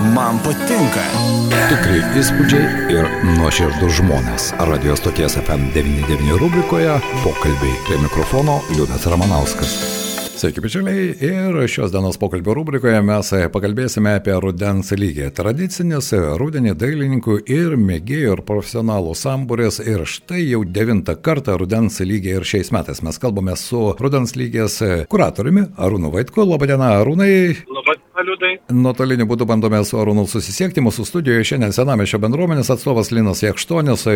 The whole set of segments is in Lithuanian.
Man patinka. Tikrai įspūdžiai ir nuoširdus žmonės. Radio stoties FM99 rubrikoje pokalbiai prie mikrofono Liudas Ramanauskas. Sveiki, bičiuliai. Ir šios dienos pokalbio rubrikoje mes pakalbėsime apie rudens lygį. Tradicinis rudenį dailininkų ir mėgėjų ir profesionalų sambūrės. Ir štai jau devintą kartą rudens lygiai ir šiais metais mes kalbame su rudens lygės kuratoriumi Arūnu Vaitku. Labadiena, Arūnai. Labadiena liūdai. Nuotoliniu būdu bandome su Arūnu susisiekti. Mūsų studijoje šiandien Senamešio bendruomenės atstovas Linas Jekštonis,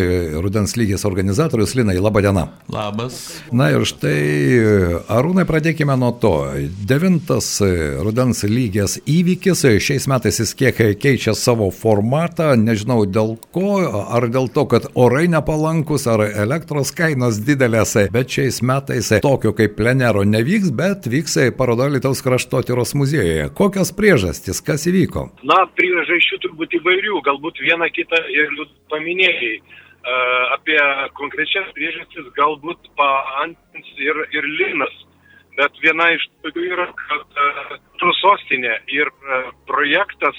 Rudens lygės organizatorius Linai. Labadiena. Labas. Na ir štai, Arūnai, pradėkime nuo to. Devintas Rudens lygės įvykis. Šiais metais jis kiek keičia savo formatą. Nežinau dėl ko. Ar dėl to, kad orai nepalankus, ar elektros kainos didelės. Bet šiais metais tokio kaip plenero nevyks, bet vyks paroda Lietuvos kraštotyros muziejuje. Kokios priežastys, kas įvyko? Na, priežasčių turbūt įvairių, galbūt vieną kitą ir paminėjai. Uh, apie konkrečias priežastis galbūt paantins ir, ir Linas. Bet viena iš tokių yra, kad uh, tu sostinė ir uh, projektas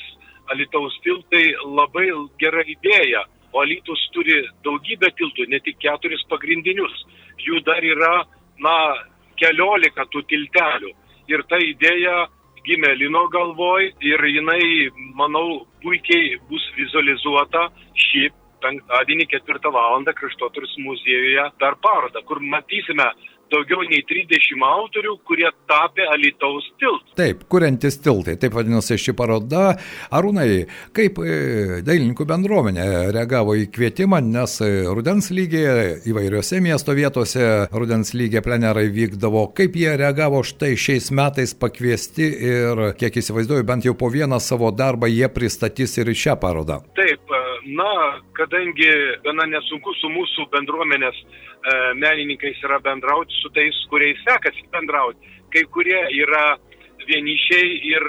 Alitaus tiltai labai gera idėja. O Alitus turi daugybę tiltų, ne tik keturis pagrindinius. Jų dar yra, na, keliolika tų tiltelių. Ir ta idėja gimė Lino galvoj ir jinai, manau, puikiai bus vizualizuota šį penktadienį ketvirtą valandą Kraštoturis muziejuje per parodą, kur matysime daugiau nei 30 autorių, kurie tapė Alitaus tiltų. Taip, kuriantis tiltai, taip vadinasi ši paroda. Arūnai, kaip e, dailininkų bendruomenė reagavo į kvietimą, nes e, rudens lygiai įvairiose miesto vietose rudens lygiai plenerai vykdavo. Kaip jie reagavo štai šiais metais pakviesti ir, kiek įsivaizduoju, bent jau po vieną savo darbą jie pristatys ir šią parodą. Na, kadangi gana nesunku su mūsų bendruomenės e, menininkais yra bendrauti, su tais, kuriais sekasi bendrauti. Kai kurie yra vienišiai ir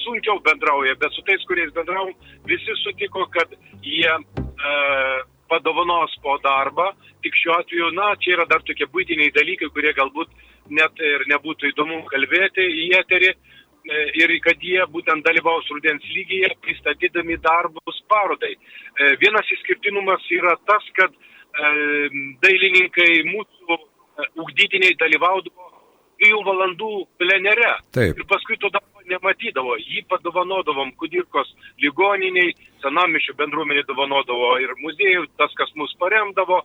sunkiau bendrauja, bet su tais, kuriais bendravom, visi sutiko, kad jie e, padovanos po darbą. Tik šiuo atveju, na, čia yra dar tokie būtiniai dalykai, kurie galbūt net ir nebūtų įdomu kalbėti į eterį ir kad jie būtent dalyvaus rudens lygyje, pristatydami darbus parodai. Vienas išskirtinumas yra tas, kad dailininkai mūsų ugdytiniai dalyvaudavo trijų valandų plenere. Taip. Ir paskui to darbo nematydavo. Jį padovanodavom Kudirkos ligoniniai, senamišio bendruomenė dovanodavo ir muziejų, tas, kas mus paremdavo.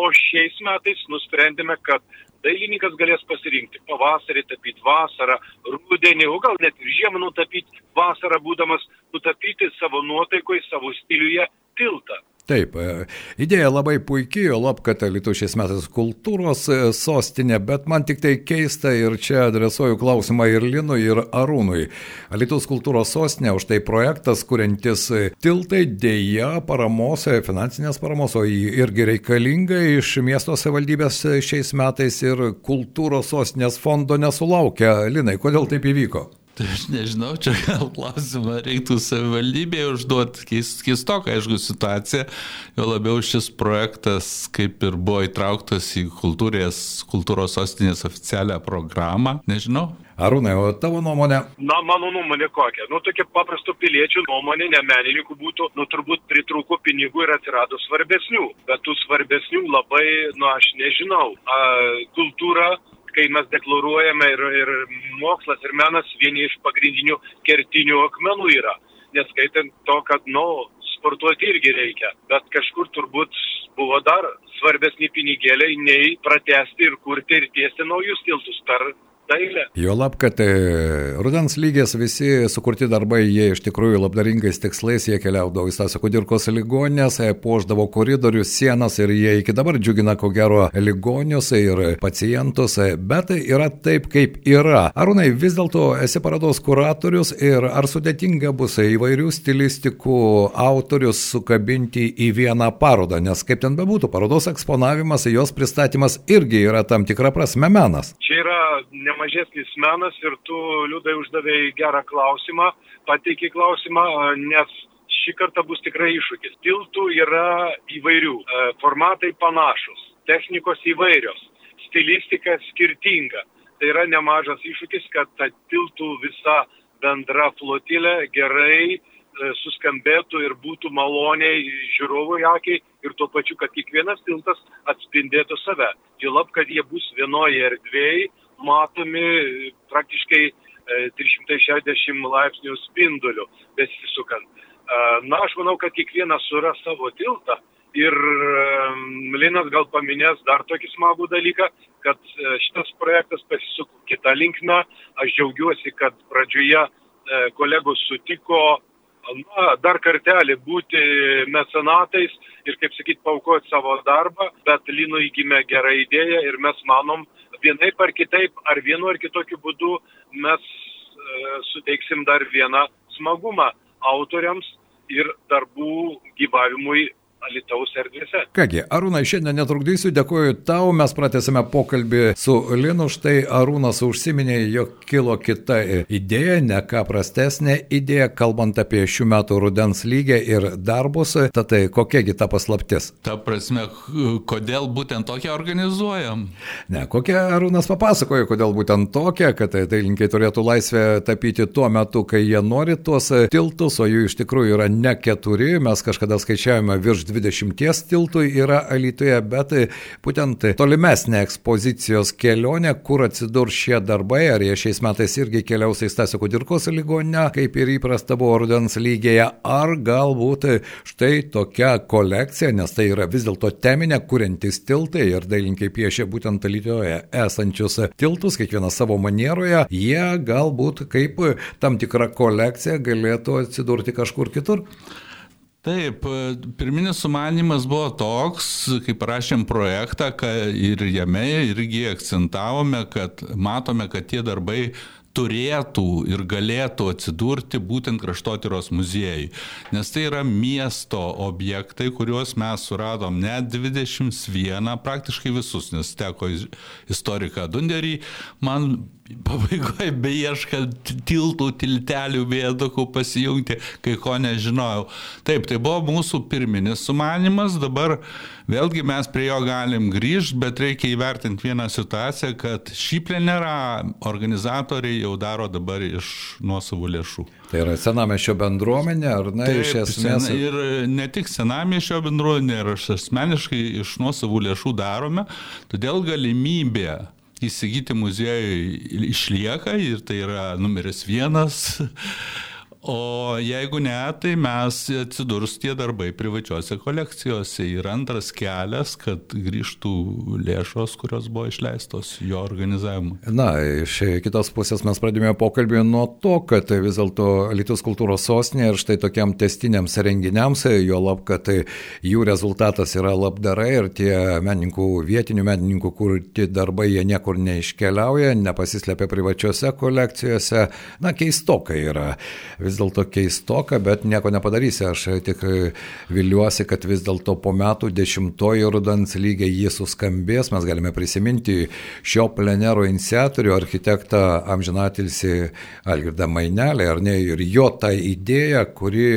O šiais metais nusprendėme, kad dailininkas galės pasirinkti pavasarį tapyti vasarą, rudenį, o gal net ir žiemą nutapyti, vasarą būdamas nutapyti savo nuotaikoje, savo stiliuje tiltą. Taip, idėja labai puikiai, o lab, kad Lietuvos šiais metais kultūros sostinė, bet man tik tai keista ir čia adresuoju klausimą ir Linui, ir Arūnui. Lietuvos kultūros sostinė, už tai projektas, kuriantis tiltai dėja paramos, finansinės paramos, o irgi reikalinga iš miesto savivaldybės šiais metais ir kultūros sostinės fondo nesulaukia. Linai, kodėl taip įvyko? Tai aš nežinau, čia gal klausimą reiktų savivaldybėje užduoti, keistoka, aišku, situacija, jo labiau šis projektas kaip ir buvo įtrauktas į kultūrės, kultūros sostinės oficialią programą, nežinau. Arūnai, o tavo nuomonė? Na, mano nuomonė kokia? Nu, tokia paprastų piliečių nuomonė, ne menininkų būtų, nu, turbūt pritrūko pinigų ir atsirado svarbesnių, bet tų svarbesnių labai, nu, aš nežinau. A, kultūra kai mes deklaruojame ir, ir mokslas, ir menas vieni iš pagrindinių kertinių akmenų yra. Neskaitant to, kad, nu, sportuoti irgi reikia. Bet kažkur turbūt buvo dar svarbesni pinigėliai nei pratesti ir kurti ir tiesti naujus tiltus per dailę. Jo lab, kad e, rudens lygės visi sukurti darbai, jie iš tikrųjų labdaringais tikslais, jie keliaudavo į Stasio Kudirkos ligonės, e, poždavo koridorius, sienas ir jie iki dabar džiugina ko gero ligonius ir pacientus, e, bet yra taip, kaip yra. Arūnai, vis dėlto esi parodos kuratorius ir ar sudėtinga bus įvairių stilistikų autorius sukabinti į vieną parodą, nes kaip ten bebūtų, parodos eksponavimas, jos pristatymas irgi yra tam tikra prasme menas. Čia yra ne mažesnis menas ir tu, liūdai, uždavėjai gerą klausimą, pateikiai klausimą, nes šį kartą bus tikrai iššūkis. Tiltų yra įvairių, formatai panašus, technikos įvairios, stilistika skirtinga. Tai yra nemažas iššūkis, kad ta tiltų visa bendra flotilė gerai suskambėtų ir būtų maloniai žiūrovui akiai ir tuo pačiu, kad kiekvienas tiltas atspindėtų save. Jolab, kad jie bus vienoje erdvėje, matomi praktiškai 360 e, laipsnių spinduliu besisukant. E, na, aš manau, kad kiekvienas suras savo tiltą. Ir Linas gal paminės dar tokį smagų dalyką, kad šitas projektas pasisuko kitą linkmę. Aš džiaugiuosi, kad pradžioje kolegos sutiko na, dar kartelį būti mecenatais ir, kaip sakyt, paukoti savo darbą, bet Linui gimė gera idėja ir mes manom, vienaip ar kitaip, ar vienu ar kitokiu būdu mes e, suteiksim dar vieną smagumą autoriams ir darbų gyvavimui Alitaus erdvėse. Kągi, Arūnai, šiandien netrukdysiu, dėkoju tau, mes pratęsime pokalbį su Linu, štai Arūnas užsiminė, jog kilo kita idėja, ne ką prastesnė idėja, kalbant apie šių metų rudens lygį ir darbus, tad tai kokiagi ta paslaptis? Ta prasme, kodėl būtent tokią organizuojam? Ne, kokia Arūnas papasakojo, kodėl būtent tokia, kad dailininkai turėtų laisvę tapyti tuo metu, kai jie nori tuos tiltus, o jų iš tikrųjų yra ne keturi, mes kažkada skaičiavome virš 20 tiltų yra Alytuje, bet būtent tolimesnė ekspozicijos kelionė, kur atsidurs šie darbai, ar jie šiais metais irgi keliaus į Stasio Kudirkos ligonę, kaip ir įprasta buvo rudens lygėje, ar galbūt štai tokia kolekcija, nes tai yra vis dėlto teminė, kuriantis tiltai ir dailinkai piešia būtent Alytuje esančius tiltus, kiekvienas savo manieroje, jie galbūt kaip tam tikra kolekcija galėtų atsidurti kažkur kitur. Taip, pirminis sumanimas buvo toks, kai parašėm projektą ir jame irgi akcentavome, kad matome, kad tie darbai turėtų ir galėtų atsidurti būtent kraštotyros muziejai. Nes tai yra miesto objektai, kuriuos mes suradom net 21, praktiškai visus, nes teko istoriką Dunderį man pabaigoje beieškant tiltų, tiltelių, vėdukų pasijungti, kai ko nežinojau. Taip, tai buvo mūsų pirminis sumanimas, dabar vėlgi mes prie jo galim grįžti, bet reikia įvertinti vieną situaciją, kad šį plenerą organizatoriai jau daro dabar iš nuosavų lėšų. Tai yra senamiešio bendruomenė, ar ne, Taip, iš esmės? Sen, ir ne tik senamiešio bendruomenė, ir aš asmeniškai iš nuosavų lėšų darome, todėl galimybė įsigyti muziejui išlieka ir tai yra numeris vienas O jeigu ne, tai mes atsidurs tie darbai privačiose kolekcijose. Ir antras kelias, kad grįžtų lėšos, kurios buvo išleistos jo organizavimui. Na, iš kitos pusės mes pradėjome pokalbį nuo to, kad vis dėlto Lietuvos kultūros sostinė ir štai tokiam testiniams renginiams, jo lab, kad jų rezultatas yra labdarai ir tie menininkų, vietinių menininkų, kur tie darbai jie niekur neiškeliauja, nepasislepia privačiose kolekcijose, na, keistokai yra. Vis vis dėlto keistoka, bet nieko nepadarysi. Aš tik viliuosi, kad vis dėlto po metų dešimtojo rudens lygiai jį suskambės. Mes galime prisiminti šio plenero iniciatorių, architektą Amžinatilsi Algirdą Mainelį, ar ne, ir jo tą idėją, kuri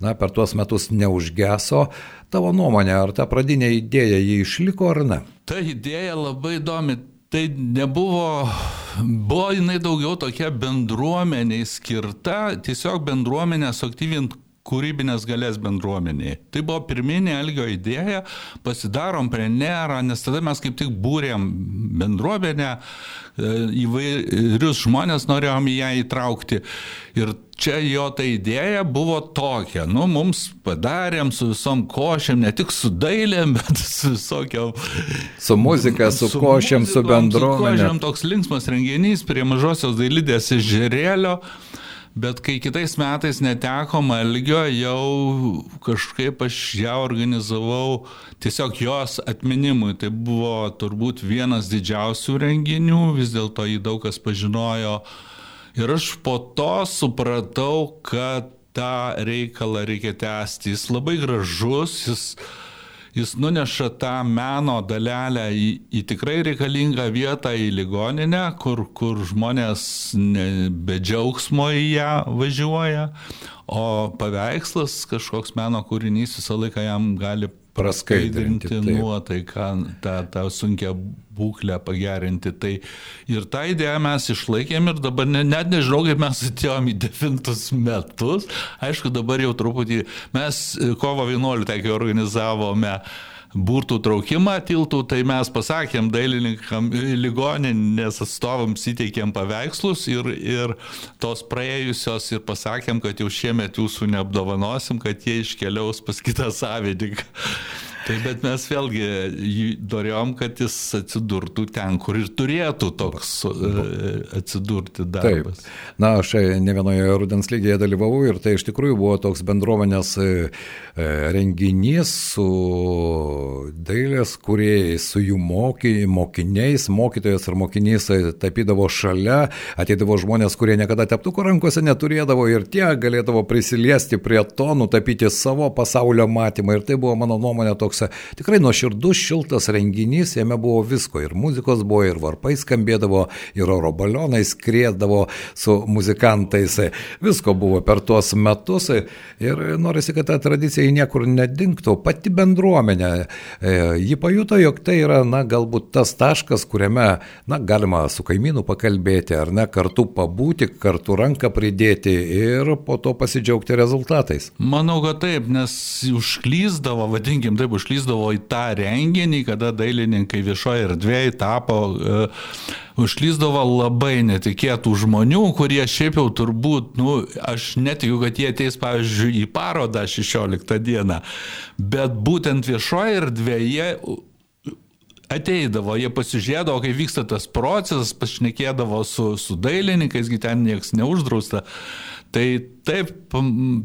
na, per tuos metus neužgeso. Tavo nuomonė, ar ta pradinė idėja jį išliko ar ne? Ta idėja labai įdomi tai nebuvo, buvo jinai daugiau tokia bendruomeniai skirta, tiesiog bendruomenę suaktyvinti kūrybinės galės bendruomeniai. Tai buvo pirminė Elgio idėja, pasidarom plenerą, nes tada mes kaip tik būrėm bendruomenę, e, įvairius žmonės norėjom į ją įtraukti. Ir čia jo ta idėja buvo tokia, nu, mums padarėm su visom košėm, ne tik su dailėm, bet su visokiam. Su muzika, su, su košėm, su bendruomenė. Su košėm toks linksmas renginys prie mažosios dailidės ežerėlio. Bet kai kitais metais neteko Malgio, jau kažkaip aš ją organizavau tiesiog jos atminimui. Tai buvo turbūt vienas didžiausių renginių, vis dėlto jį daug kas pažinojo Ir aš po to supratau, kad tą reikalą reikia tęsti. Jis labai gražus, jis, jis nuneša tą meno dalelę į, į tikrai reikalingą vietą, į ligoninę, kur, kur žmonės ne, be džiaugsmo į ją važiuoja, o paveikslas, kažkoks meno kūrinys visą laiką jam gali praskaidrinti nuotaiką, tą, tą sunkę būklę pagerinti. Tai ir tą idėją mes išlaikėm ir dabar ne, net nežinau, kaip mes atėjom į devintus metus. Aišku, dabar jau truputį mes kovo 11 organizavome burtų traukimą tiltų, tai mes pasakėm dailininkam, ligoninės atstovams įteikėm paveikslus ir, ir tos praėjusios ir pasakėm, kad jau šiemet jūsų neapdovanosim, kad jie iškeliaus pas kitą savininką. Tai bet mes vėlgi norėjom, kad jis atsidurtų ten, kur ir turėtų toks e, atsidurti darbas. Taip. Na, aš ne vienoje rudens lygiai dalyvavau ir tai iš tikrųjų buvo toks bendruomenės e, e, renginys su dailės kuriejais, su jų moky, mokiniais, mokytojas ir mokinys tapydavo šalia, ateidavo žmonės, kurie niekada teptukų rankose neturėdavo ir tie galėdavo prisiliesti prie to, nutapyti savo pasaulio matymą ir tai buvo mano nuomonė toks toks tikrai nuoširdus, šiltas renginys, jame buvo visko, ir muzikos buvo, ir varpai skambėdavo, ir oro balionai skrėdavo su muzikantais, visko buvo per tuos metus. Ir norisi, kad ta tradicija niekur nedingtų, pati bendruomenė, e, ji pajuto, jog tai yra, na, galbūt tas taškas, kuriame, na, galima su kaimynu pakalbėti, ar ne, kartu pabūti, kartu ranką pridėti ir po to pasidžiaugti rezultatais. Manau, kad taip, nes užklyzdavo, vadinkim taip, užklyzdavo į tą renginį, kada dailininkai viešoje erdvėje tapo, uh, užklyzdavo labai netikėtų žmonių, kurie šiaip jau turbūt, nu, aš netikiu, kad jie ateis, pavyzdžiui, į parodą 16 dieną, bet būtent viešoje erdvėje ateidavo, jie pasižiūrėdavo, kaip vyksta tas procesas, pašnekėdavo su, su dailininkais, ten niekas neuždrausta. Tai taip,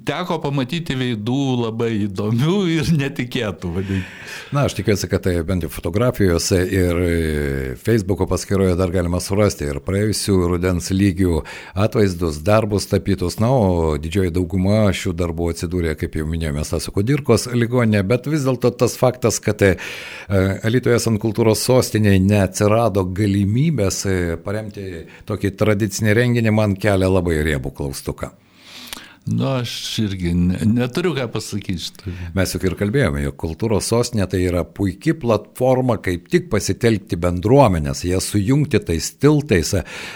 teko pamatyti veidų labai įdomių ir netikėtų. Vadinti. Na, aš tikiuosi, kad tai bent jau fotografijose ir Facebook'o paskyroje dar galima surasti ir praėjusių rudens lygių atvaizdus, darbus tapytus. Na, o didžioji dauguma šių darbų atsidūrė, kaip jau minėjome, Stasio Kudirkos ligonė, bet vis dėlto tas faktas, kad e, Alitoje esant kultūros sostiniai neatsirado galimybės e, paremti tokį tradicinį renginį, man kelia labai riebų klaustuką. Nu, aš irgi neturiu ką pasakyti šitą. Mes juk ir kalbėjome, jog kultūros sostinė tai yra puikia platforma, kaip tik pasitelkti bendruomenės, jas sujungti tais tiltais,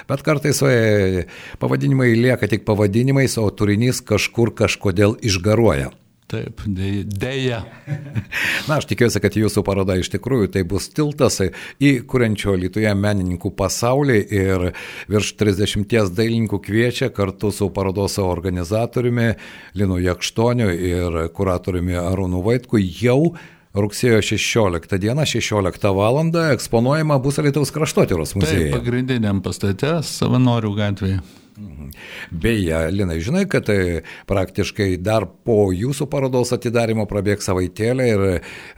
bet kartais e, pavadinimai lieka tik pavadinimais, o turinys kažkur kažkodėl išgaruoja. Taip, dėja. Na, aš tikiuosi, kad jūsų paroda iš tikrųjų tai bus tiltas į kuriančio Lietuvoje menininkų pasaulį ir virš 30 dailininkų kviečia kartu su parodos organizatoriumi Linu Jakštoniu ir kuratoriumi Arūnu Vaitku jau rugsėjo 16 dieną, 16 val. eksponuojama bus Lietuvos kraštotyros muziejuje. Pagrindiniam pastate Savanorių gatvėje. Beje, Linai, žinai, kad tai praktiškai dar po jūsų parodos atidarimo prabėgs savaitėlė ir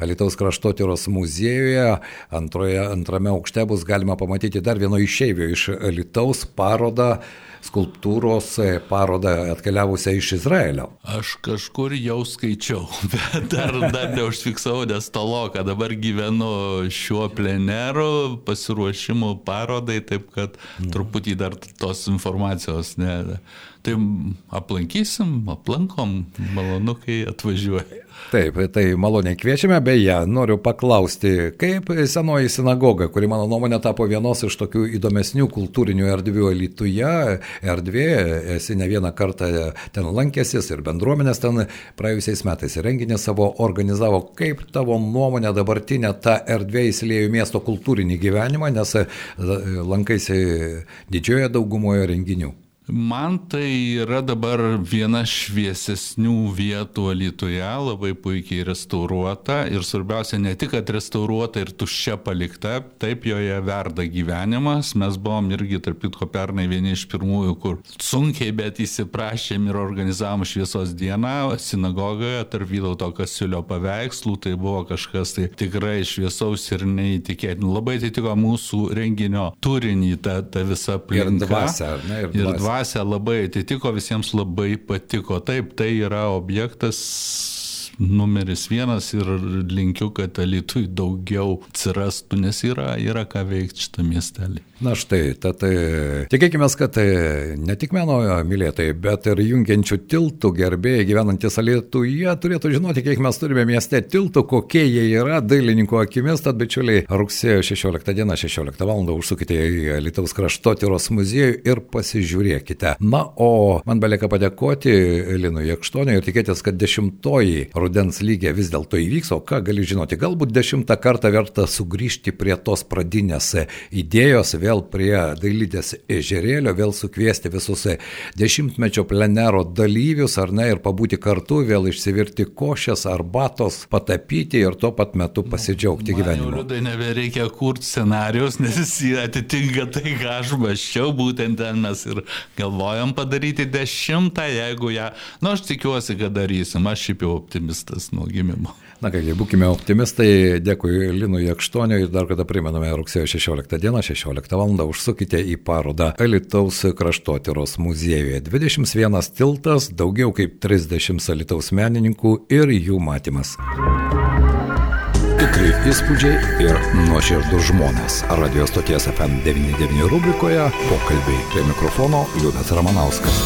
Alitaus kraštotyros muziejuje antroje, antrame aukšte bus galima pamatyti dar vieno išeivio iš Alitaus parodą skulptūros parodą atkeliavusią iš Izraelio. Aš kažkur jau skaičiau, bet dar, dar neužfiksau, nes taloką dabar gyvenu šiuo pleneru pasiruošimu parodai, taip kad mm. truputį dar tos informacijos ne. Tai aplankysim, aplankom, malonu, kai atvažiuoja. Taip, tai maloniai kviečiame, beje, noriu paklausti, kaip senoji sinagoga, kuri mano nuomonė tapo vienos iš tokių įdomesnių kultūrinių erdvių Lietuvoje, erdvė, esi ne vieną kartą ten lankęsis ir bendruomenės ten praėjusiais metais renginį savo organizavo, kaip tavo nuomonė dabartinė ta erdvė įsilėjo miesto kultūrinį gyvenimą, nes lankaisi didžioje daugumoje renginių. Man tai yra dabar viena šviesesnių vietų Lietuvoje, labai puikiai restauruota ir svarbiausia ne tik, kad restauruota ir tuščia palikta, taip joje verda gyvenimas. Mes buvom irgi, tarp kitko, pernai vieni iš pirmųjų, kur sunkiai, bet įsiprašėm ir organizavom šviesos dieną sinagogoje tarp Vytauto Kasiulio paveikslų. Tai buvo kažkas tai tikrai šviesaus ir neįtikėtina. Labai atitiko mūsų renginio turinį, ta, ta visa aplinka. Ir dvasia, ne? Ir dvasia. Ir dvasia labai atitiko, visiems labai patiko. Taip, tai yra objektas numeris vienas ir linkiu, kad Alitui daugiau atsirastų, nes yra, yra ką veikti šitą miestelį. Na štai, tad tai, tikėkime, kad tai ne tik meno mylėtojai, bet ir jungiančių tiltų gerbėjai gyvenantis Alituje turėtų žinoti, kiek mes turime mieste tiltų, kokie jie yra dailininko akimis. Tad bičiuliai, rugsėjo 16 dieną, 16 val. užsukite į Lietuvos kraštotyros muziejų ir pasižiūrėkite. Na, o man belieka padėkoti Linui Jekštoniui ir tikėtis, kad dešimtoji rudens lygė vis dėlto įvyks, o ką gali žinoti, galbūt dešimtą kartą verta sugrįžti prie tos pradinės idėjos, vėl prie dailydės ežerėlio, vėl sukviesti visus dešimtmečio plenero dalyvius, ar ne, ir pabūti kartu, vėl išsivirti košės, arbatos, patapyti ir tuo pat metu pasidžiaugti gyvenimu. Liudai nebereikia kurti scenarius, nes jis atitinka tai, ką aš maščiau, būtent ten mes ir galvojam padaryti dešimtą, jeigu ją, na nu, aš tikiuosi, kad darysim, aš šiaip jau optimistas nuo gimimo. Na kągi, būkime optimistai, dėkui Linui Jakštoniui ir dar kartą primename rugsėjo 16 dieną, 16 val. užsukite į parodą Alitaus kraštotyros muziejuje. 21 tiltas, daugiau kaip 30 Alitaus menininkų ir jų matymas. Tikrai įspūdžiai ir nuoširdus žmonės. Radio stoties FM99 rubrikoje pokalbiai prie mikrofono Liudas Ramanauskas.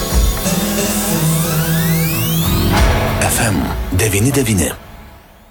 FM 99.